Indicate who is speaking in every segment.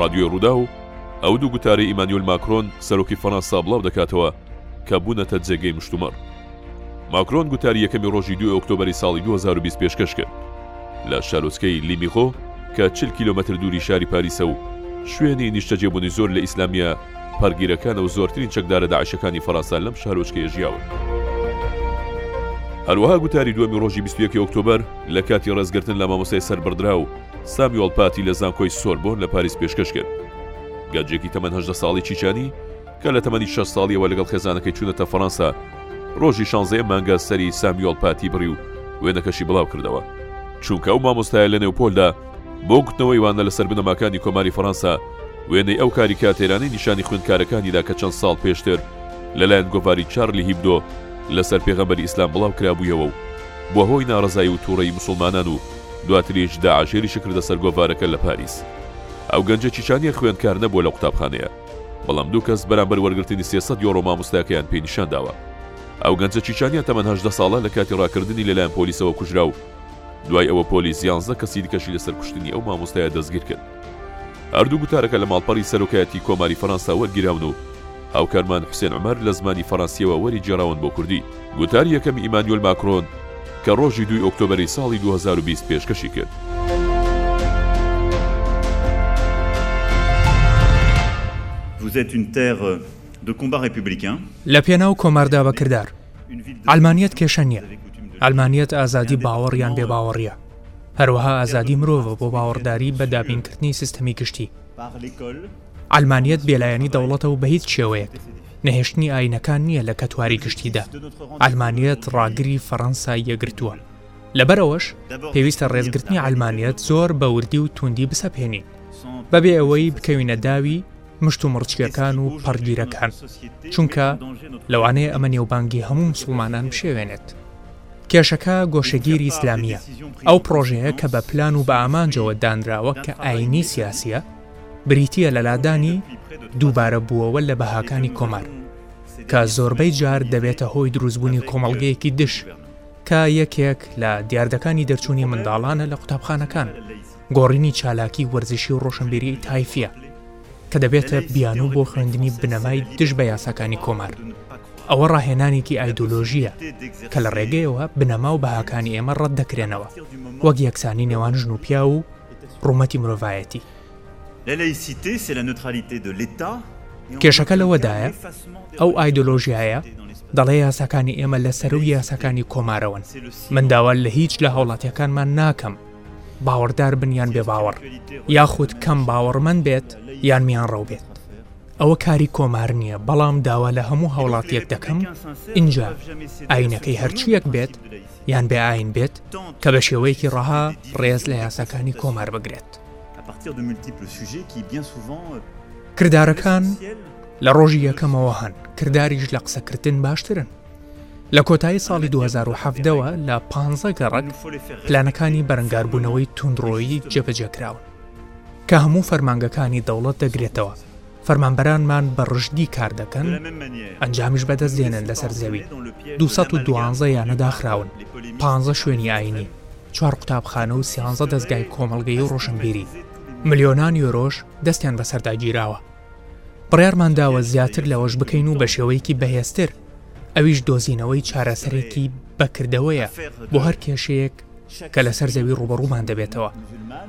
Speaker 1: ڕادیۆی ڕووداو ئەو دوو گوتارەی ئیمانیۆل ماکرۆن سەرۆکی فەرەنسا بڵاو دەکاتەوە کە بوونەتە جێگەی مشتومڕ ماکرۆن گوتاری یەکەمی ڕۆژی دوی ئۆکتۆبری ساڵی 2020 پێشکەش کرد لە شارۆچکەی لیمیغۆ کە چل کیلۆمەتر دووری شاری پاریسە و شوێنی نیشتەجێبوونی زۆر لە ئیسلامیە پەڕگیرەکانەو زۆرترین چەکدارە داعشەکانی فەرەنسا لەم شارۆچکەیە ژیاون. هەروەها گوتاری دووەمی ڕۆژی بیست و یەک ی ئۆکتۆبەر لە کاتی ڕێزگرتن لە مامۆستای سەربڕدراو سامیۆڵ پاتی لە زانکۆی سۆربۆن لە پاریس پێشکەش کرد. گەنجێکی تەمەن هەژدە ساڵی چیچانی کە لە تەمەنی شەست ساڵیەوە لەگەڵ خێزانەکەی چوونەتە فەرەنسا ڕۆژی شانزە ی مانگە سەری سامیۆڵ پاتی بڕی و وێنەکەشی بڵاوکردەوە چونکە ئەو مامۆستایە لەنێو پۆلدا بۆ گوتنەوەی وانە لەسەر بنەماکانی کۆماری فەرەنسا، وێنەی ئەو کاریکاتێرانەی نیشانی خوێندکارەکانی دا کە چەند ساڵ پێشتر لەلایەن گۆڤاری چارلی هیبدۆ لەسەر پێغەمبەری ئیسلام بڵاو کرابوویەوە و بووە هۆی ناڕەزایی و تووڕەیی موسڵمانان و دواتریش داعش هێرشی کردە سەر گۆڤارەکە لە پاریس. ئەو گەنجە چیچانییە خوێندکار نەبووە لە قوتابخانەیە، بەڵام دوو کەس بەرامبەر وەرگرتنی سێ سەد یۆرۆ مامۆستایەکەیان پێی نیشان داوە. ئەو گەنجە چیچانییە تەمەن هەژدە ساڵە لە کاتی ڕاکردنی لەلایەن پۆلیسەوە کوژرا و دوای ئەوە پۆلیس یانزدە کەسی دیکەشی لەسەر کوشتنی ئەو مامۆستایە دەستگیرکرد. هەردوو گوتارەکە لە ماڵپەڕی سەرۆکایەتی کۆماری فەرەنسا وەرگیراون و هاوکارمان حوسێن عومەر لە زمانی فەرەنسییەوە وەریگێڕاون بۆ کوردی. گوتاری یەکەمی ئیمانیۆل ماکرۆن کە ڕۆژی دووی ئۆکتۆبەری ساڵی
Speaker 2: دوو هەزار و بیست پێشکەشی
Speaker 3: کرد. لەپێناو کۆماردا بە کردار. عەلمانیەت کێشە نیە. عەلمانیەت ئازادی باوەڕ یان بێ باوەڕیە. هەروەها ئازادی مرۆڤە بۆ باوەڕداری بە دابینکردنی سیستەمی گشتی. عەلمانیەت بێلایەنی دەوڵەتە و بە هیچ شێوەیەک. نەهێشتنی ئاینەکان نیە لە کەتواری گشتیدا. عەلمانیەت ڕاگری فەڕەنسای یەکگرتووە. لەبەرئەوەش پێویستە ڕێزگرتنی عەلمانیەت زۆر بە وردی و توندی بسەپێنین. بەبێ ئەوەی بکەوینە داوی مشتومڕچیەکان و پەڕگیرەکان، چونکە لەوانەیە ئەمە نێوبانگی هەموو مسوڵمانان بشێوێنێت. کێشەکە گۆشەگیری ئیسلامییە، ئەو پڕۆژەیە کە بە پلان و بە ئامانجەوە دانراوە کە ئایینی سیاسییە، بریتییە لە لادانی دووبارە بووەوە لە بەهاکانی کۆمار، کە زۆربەی جار دەبێتە هۆی دروستبوونی کۆمەڵگەیەکی دژ، کە یەکێک لە دیاردەکانی دەرچوونی منداڵانە لە قوتابخانەکان. گۆڕینی چالاکی وەرزشی و ڕۆشنبیری تایفیە کە دەبێتە بیانوو بۆ خوێندنی بنەمای دژ بە یاساکانی کۆمار ئەوە ڕاهێنانێکی ئایدۆلۆژیە کە لە ڕێگەیەوە بنەما و بەهاکانی ئێمە ڕەت دەکرێنەوە وەک یەکسانی نێوان ژن و پیا و ڕوومەتی مرۆڤایەتی کێشەکە لەوەدایە ئەو ئایدۆلۆژیایە دەڵێ یاساکانی ئێمە لە سەرو یاساکانی کۆمارەوەن من داوا لە هیچ لە هاوڵاتیەکانمان ناکەم باوەڕدار بن یان بێ باوەڕ یاخود کەم باوەڕمەند بێت یان میانڕەو بێت ئەوە کاری کۆمار نییە بەڵام داوا لە هەموو هاوڵاتیەک دەکەم ئینجا ئاینەکەی هەرچیەک بێت یان بێ ئاین بێت کە بە شێوەیەکی ڕەها ڕێز لە یاساکانی کۆمار بگرێت کردارەکان لە ڕۆژی یەکەمەوە هەن کرداریش لە قسەکردن باشترن لە کۆتایی ساڵی دوو هەزار و حەڤدە وە لە پانزە گەڕەک پلانەکانی بەرەنگاربوونەوەی توندڕۆیی جێبەجێ کراون کە هەموو فەرمانگەکانی دەوڵەت دەگرێتەوە فەرمانبەرانمان بە ڕژدی کار دەکەن ئەنجامیش بەدەست دێنن لەسەر زەوی 212 یانە داخراون 15 شوێنی ئاینی چوار قوتابخانە و سیانزە دەستگای کۆمەڵگەی و ڕۆشنبیری ملیۆنان یۆرۆش دەستیان بەسەردا گیراوە بڕیارمان داوە زیاتر لەوەش بکەین و بەشێوەیەکی بەهێزتر ئەویش دۆزینەوەی چارەسەرێکی بەکردەوەیە بۆ هەر کێشەیەک کە لەسەر زەوی ڕوبەڕوومان دەبێتەوە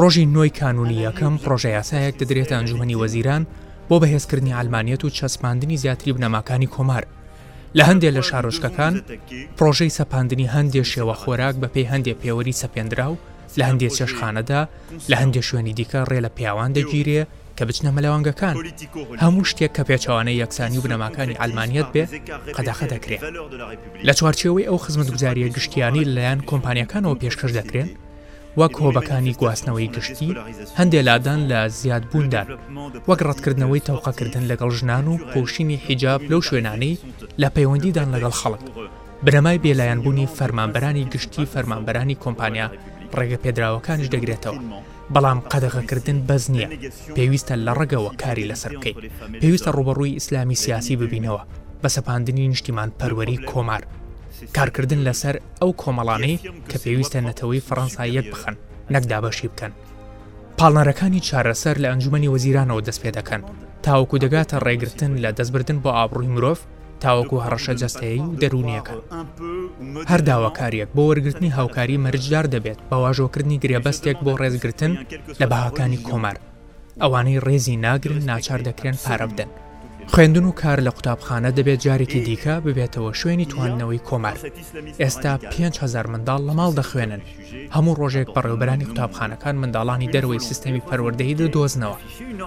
Speaker 3: ڕۆژی نۆی کانونی یەکەم پرۆژە یاسایەک دەدرێتە ئەنجومی وەزیران بۆ بەهێزکردنی ئالمانیت و چەسپاندنی زیاتری بنەماکانی کۆمار لە هەندێک لە شارۆچکەکان پرۆژەی سەپاندنی هەندێ شێوە خۆراک بە پێی هەندێ پێوەری سەپێنرا و لە هەندێک چێشخانەدا لە هەندێک شوێنی دیکە ڕێ لە پیاوان دەگیرێ کە بچنە مەلەوانگەکان، هەموو شتێک کە پێچەوانەی یەکسانی و بنەماکانی عەلمانیەت بێ قەدەخە دەکرێ. لە چوارچێوەی ئەو خزمەتگوزارییە گشتییانەی لەلایەن کۆمپانیاکانەوە پێشکەش دەکرێن، وەک هۆبەکانی گواستنەوەی گشتی، هەندێ لادان لە زیادبووندان، وەک ڕەتکردنەوەی تەوقەکردن لەگەڵ ژنان و پۆشینی حیجاب لەو شوێنانەی لە پەیوەندیدان لەگەڵ خەڵک، بنەمای بێلایەنبوونی فەرمانبەرانی گشتی فەرمانبەرانی کۆمپانیا ڕێگەپێدراوەکانیش دەگرێتەوە. بەڵام قەدەغەکردن بەس نییە، پێویستە لە ڕەگەوە کاری لەسەر بکەین، پێویستە ڕووبەڕووی ئیسلامی سیاسی ببینەوە بە سەپاندنی نیشتیمان پەروەری کۆمار، کارکردن لەسەر ئەو کۆمەڵانەی کە پێویستە نەتەوەی فەڕەنسا یەک بخەن نەک دابەشی بکەن. پاڵنەرەکانی چارەسەر لە ئەنجومەنی وەزیرانەوە دەست پێدەکەن تاوەکو دەگاتە ڕێگرتن لە دەستبردن بۆ ئابڕووی مرۆڤ، تاوەکو هەڕەشە جەستەیی و دەروونییەکان. هەر داواکارییەک بۆ وەرگرتنی هاوکاری مەرجدار دەبێت بە واژۆکردنی گرێبەستێک بۆ ڕێزگرتن لە بەهاکانی کۆمار. ئەوانەی ڕێزی ناگرن ناچار دەکرێن پارە بدەن. خوێندن و کار لە قوتابخانە دەبێت جارێکی دیکە ببێتەوە شوێنی تواندنەوەی کۆمار. ئێستا پێنج هەزار منداڵ لە ماڵ دەخوێنن. هەموو ڕۆژێک بەڕێوەبەرانی قوتابخانەکان منداڵانی دەرەوەی سیستەمی پەروەردەیی دەدۆزنەوە.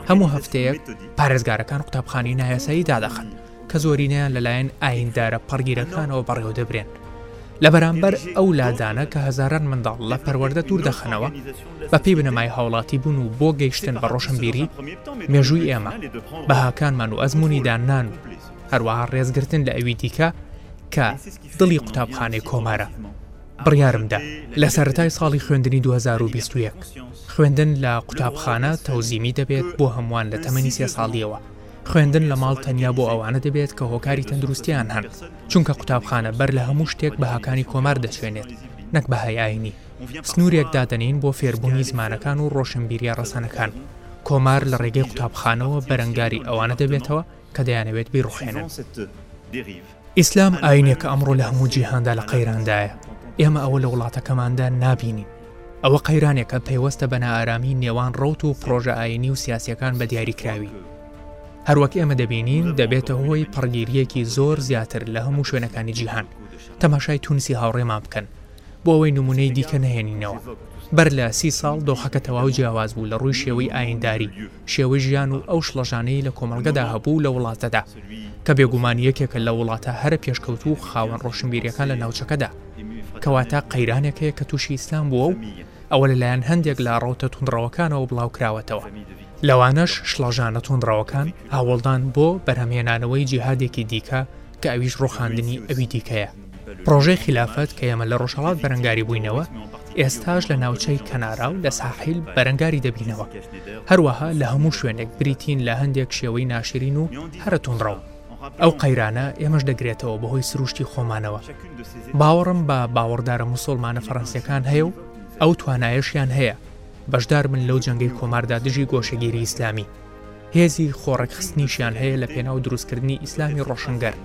Speaker 3: هەموو هەفتەیەک پارێزگارەکان قوتابخانەی نایاسایی دادەخەن کە زۆرینەیان لەلایەن ئایندارە پەڕگیرەکانەوە بەڕێوەدەبرێن لە بەرامبەر ئەو لادانە کە هەزاران منداڵ لە پەروەەردە دوور دەخەنەوە بە پێی بنەمای هاوڵاتی بوون و بۆ گەیشتن بە ڕۆشنبیری مێژووی ئێمە بەهاکانمان و ئەزمموی دانان و هەروەها ڕێزگرتن لە ئەوی دیکە کە دڵی قوتابخانەی کۆمارە بڕیارمدا لە سەرەتای ساڵی خوێندنی دوو هەزار و بیست و یەک خوێندن لە قوتابخانە تەوزیمی دەبێت بۆ هەمووان لە تەمەنی سێ ساڵییەوە، خوێندن لە ماڵ تەنیا بۆ ئەوانە دەبێت کە هۆکاری تەندروستییان هەن، چونکە قوتابخانە بەر لە هەموو شتێک بەهاکانی کۆمار دەچێنێت نەک بەهای ئاینی. سنوورێک دادەنێین بۆ فێربوونی زمانەکان و ڕۆشنبیرییە ڕەسەنەکان. کۆمار لە ڕێگەی قوتابخانەوە بەرەنگاری ئەوانە دەبێتەوە کە دەیانەوێت بیڕوخێنن. ئیسلام ئاینێکە ئەمڕۆ لە هەموو جیهاندا لە قەیراندایە ئێمە ئەوە لە وڵاتەکەماندا نابینین ئەوە قەیرانێکە پەیوەستە بە نائارامی نێوان ڕوت و پرۆژە ئاینی و سیاسەکان بە دیاریکراوی هەروەک ئێمە دەبینین دەبێتە هۆی پڕگیریەکی زۆر زیاتر لە هەموو شوێنەکانی جیهان تەماشای تونسی هاوڕێمان بکەن بۆ ئەوەی نمونەی دیکە نهێنینەوە بەر لە سی ساڵ دۆخەکە تەواو جیاواز بوو لە ڕووی شێوەی ئاینداری شێوەی ژیان و ئەو شڵەژانەی لە کۆمەڵگەدا هەبوو لە وڵاتەدا، کە بێگومان یەکێکە لە وڵاتە هەرە پێشکەوتوو و خاوەن ڕۆشنبیرییەکان لە ناوچەکەدا. کەواتە قەیرانێک هەیە کە تووشی ئیسلام بووە و ئەوە لەلایەن هەندێک لە ڕەوتە توندڕەوەکانەوە بڵاوکراوەتەوە، لەوانەش شڵەژانە توندڕەوەکان، هاوەڵدان بۆ بەرهەمهێنانەوەی جیهادێکی دیکە، کە ئەویش ڕوخاندنی ئەوی دیکەیە. پڕۆژەی خیلافەت کە ئێمە لە ڕۆژهەڵات بەرەنگاری بووینەوە، ئێستاش لە ناوچەی کەنارا و لە ساحیل بەرەنگاری دەبینەوە. هەروەها لە هەموو شوێنێک بریتین لە هەندێک شێوەی ناشرین و هەرە توندڕەو. ئەو قەیرانە ئێمەش دەگرێتەوە بەهۆی سروشتی خۆمانەوە. باوەڕم بە باوەڕدارە موسوڵمانە فەرەنسیەکان هەیە و ئەو توانایەشیان هەیە بەشداربن لەو جەنگەی کۆماردا دژی گۆشەگیری ئیسلامی. هێزی خۆڕێکخستنیشیان هەیە لە پێناو دروستکردنی ئیسلامی ڕۆشنگەر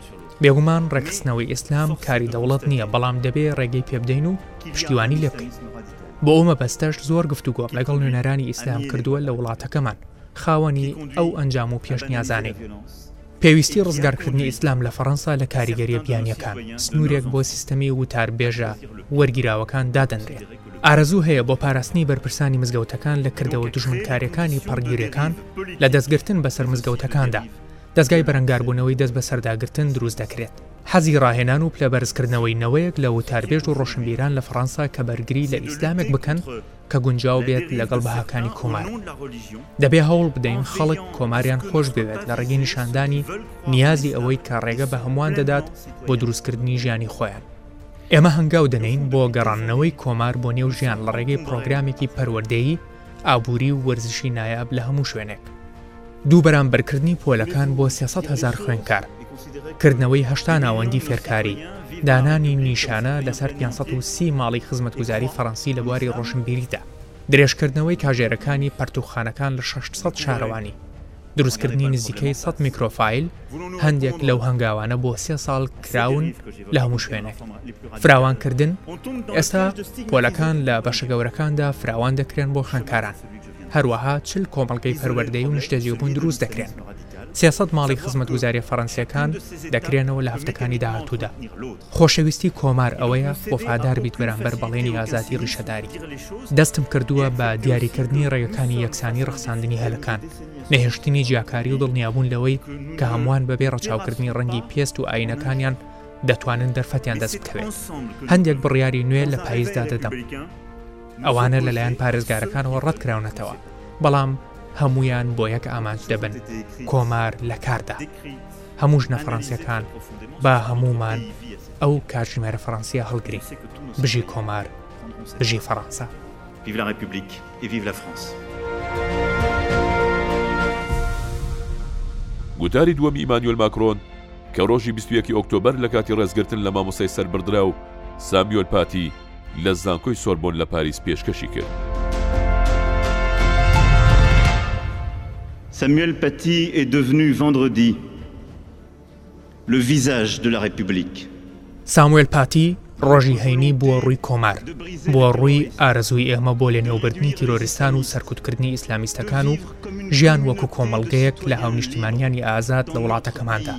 Speaker 3: بێگومان ڕێکخستنەوەی ئیسلام کاری دەوڵەت نییە بەڵام دەبێ ڕێگەی پێبدەین و پشتیوانی لێ بکەین بۆ ئەو مەبەستەش زۆر گفتوگۆم لەگەڵ نوێنەرانی ئیسلام کردووە لە وڵاتەکەمان خاوەنی ئەو ئەنجام و پێشنیازانەی پێویستی ڕزگارکردنی ئیسلام لە فەڕەنسا لە کاریگەریە بیانیەکان سنوورێک بۆ سیستەمی وتاربێژە وەرگیراوەکان دادەنرێت ئارەزوو هەیە بۆ پاراستنی بەرپرسانی مزگەوتەکان لە کردەوە دوژمنکاریەکانی پەڕگیریەکان لە دەستگرتن بەسەر مزگەوتەکاندا، دەزگای بەرەنگاربوونەوەی دەست بەسەرداگرتن دروست دەکرێت. حەزی ڕاهێنان و پلەبەرزکردنەوەی نەوەیەک لە وتاربێژ و ڕۆشنبیران لە فەڕەنسا کە بەرگری لە ئیسلامێک بکەن کە گونجاو بێت لەگەڵ بەهاکانی کۆمار. دەبێ هەوڵ بدەین خەڵک کۆماریان خۆش بوێت لە ڕێگەی نیشاندانی نیازی ئەوەی کە ڕێگە بە هەمووان دەدات بۆ دروستکردنی ژیانی خۆیان. ئێمە هەنگاو دەنێین بۆ گەڕاندنەوەی کۆمار بۆ نێو ژیان لە ڕێگەی پڕۆگرامێکی پەروەردەیی، ئابووری و وەرزشی نایاب لە هەموو شوێنێک. دوو بەرامبەرکردنی پۆلەکان بۆ سێ سەد هەزار خوێندکار، کردنەوەی هەشتا ناوەندی فێرکاری، دانانی نیشانە لەسەر پێنج سەد و سی ماڵی خزمەتگوزاری فەرەنسی لە بواری ڕۆشنبیریدا، درێژکردنەوەی کاژێرەکانی پەرتووکخانەکان لە شەش سەد شارەوانی. دروستکردنی نزیکەی سەد میکرۆفایل هەندێک لەو هەنگاوانە بۆ سێ ساڵ کراون لە هەموو شوێنێک فراوانکردن ئێستا پۆلەکان لە بەشە گەورەکاندا فراوان دەکرێن بۆ خوێنکاران هەروەها چل کۆمەڵگەی پەروەردەی و نیشتەجێبوون دروست دەکرێن سێسەد ماڵی خزمەت گوزاریە فەڕەنسیەکان دەکرێنەوە لە هەفتەکانی داهاتوودا. خۆشەویستی کۆمار ئەوەیە وەفادار بیت بەرامبەر بەڵێنی ئازادی ڕیشەداری. دەستم کردووە بە دیاریکردنی ڕێگەکانی یەکسانی ڕەخساندنی هەلەکان، نەهێشتنی جیاکاری و دڵنیابوون لەوەی کە هەمووان بەبێ ڕەچاوکردنی ڕەنگی پێست و ئایینەکانیان دەتوانن دەرفەتیان دەست بکەوێت. هەندێک بڕیاری نوێ لە پایزدا دەدەم. ئەوانە لەلایەن پارێزگارەکانەوە ڕەتکراونەتەوە، بەڵام هەموویان بۆ یەک ئامانج دەبن، کۆمار لە کاردا. هەموو ژنە فەڕەنسیەکان با هەمومان ئەو کاتژمێرە فەڕەنسیە هەڵگری بژی کۆمار بژی فەڕەنسا.
Speaker 2: Vive la République et vive la France.
Speaker 1: گوتاری دووەمی ئیمانوێل ماکرۆن کە ڕۆژی بیست و یەک ی ئۆکتۆبەر لە کاتی ڕێزگرتن لە مامۆستای سەربڕدراو سامیۆل پاتی، لە زانکۆی سۆربۆن لە پاریس پێشکەشی کرد.
Speaker 2: Samuel Paty est devenu vendredi le visage de la République.
Speaker 3: ساموێل پاتی ڕۆژی هەینی بووە ڕووی کۆمار، بووە ڕووی ئارەزووی ئێمە بۆ لەنێوبردنی تیرۆریستان و سەرکوتکردنی ئیسلامیستەکان و ژیان وەکو کۆمەڵگەیەک لە هاونیشتیمانیانی ئازاد لە وڵاتەکەماندا.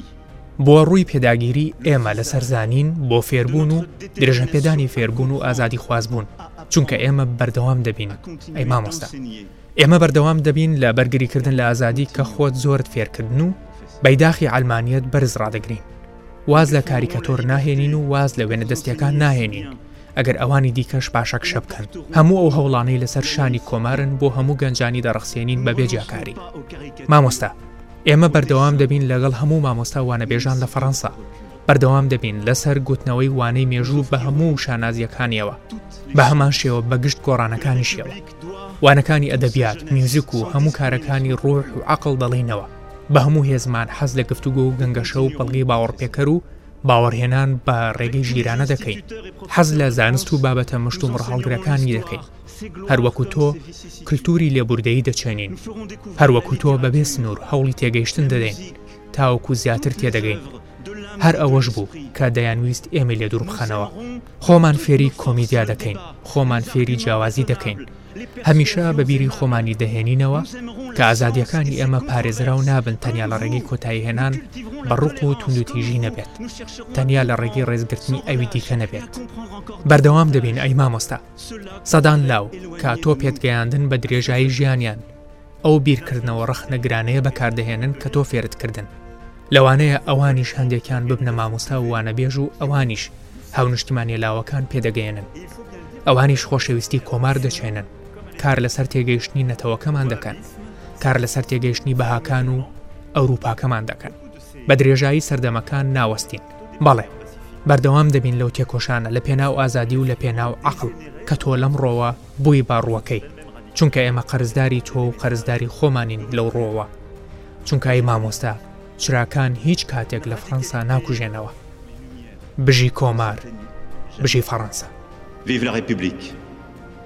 Speaker 3: بۆ ڕووی پێداگیری ئێمە لەسەر زانین بۆ فێربوون و درێژە پێدانی فێربوون و ئازادی خواز بوون چونکە ئێمە بەردەوام دەبین ئەی مامۆستا ئێمە بەردەوام دەبین لە بەرگریکردن لە ئازادی کە خۆت زۆرت فێرکردن و بەیداخی ئەلمانیت بەرز ڕدەگرین واز لە کاریکەتۆر ناهێنین و واز لە وێنە دەستیەکان ناهێنین ئەگەر ئەوانی دیکەش پاشەک شە بکەن هەموو ئەو هەوڵانەی لەسەر شانی کۆمارن بۆ هەموو گەنجانی دەڕخسێنین بە بێجیاکاری مامۆستا ئێمە بەردەوام دەبین لەگەڵ هەموو مامۆستا وانەبێژان لە فەڕەنسا بەردەوام دەبین لەسەر گوتنەوەی وانەی مێژوو بە هەموو شانازیەکانیەوە بە هەمان شێوە بەگشت گۆڕانەکانیشیەوە وانەکانی ئەدەبیات میوزیک و هەموو کارەکانی ڕۆح و عقل دەڵینەوە بە هەموو هێزمان حەز لە گفتوگۆ و گەنگەشە و بەڵگەی باوەڕپێکەر و باوەڕهێنان بە ڕێگەی ژیرانە دەکەین حەز لە زانست و بابەتە مشت و مڕهاڵگرەکانی دەکەین هەر وەکو تۆ کلتوری لێبوردەیی دەچێنین هەر وەکو تۆ بەبێ سنوور هەوڵی تێگەیشتن دەدەین تاوەکو زیاتر تێدەگەین هەر ئەوەش بوو کە دەیانویست ئێمە لێ دوور بخەنەوە خۆمان فێری کۆمیدیا دەکەین خۆمان فێری جیاوازی دەکەین هەمیشە بە بیری خۆمانی دەهێنینەوە کە ئازادیەکانی ئێمە پارێزراو نابن تەنیا لە ڕێگەی کۆتایی هێنان بە ڕق و توندوتیژی نەبێت تەنیا لە ڕێگەی ڕێزگرتنی ئەوی دیکە نەبێت بەردەوام دەبین ئەی مامۆستا سەدان لاو کە تۆ پێتگەیاندن بە درێژایی ژیانیان ئەو بیرکردنەوە ڕەخنەگرانەیە بەکاردەهێنن کە تۆ فێرت کردن لەوانەیە ئەوانیش هەندێکیان ببنە مامۆستا وانە بێژ و ئەوانیش هاونشتمانی لاوەکان پێدەگەێنن ئەوانیش خۆشەویستی کۆمار دەچێنن کار لەسەر تێگەیشتنی نەتەوەکەمان دەکەن کار لەسەر تێگەیشتنی بەهاکان و ئەوروپاکەمان دەکەن بە درێژایی سەردەمەکان ناوەستین بەڵێ بەردەوام دەبین لەو تێکۆشانە لە پێناو ئازادی و لە پێناو عقل کە تۆ لەم ڕۆوە بووی باڕوەکەی چونکە ئێمە قەرزداری تۆ و قەرزداری خۆمانین لەو ڕۆوە چونکای مامۆستا چراکان هیچ کاتێک لە فەەنسا ناکوژێنەوە بژی کۆمار بژی فەەنسا
Speaker 2: ڤیڤ لە ڕێپبلیک.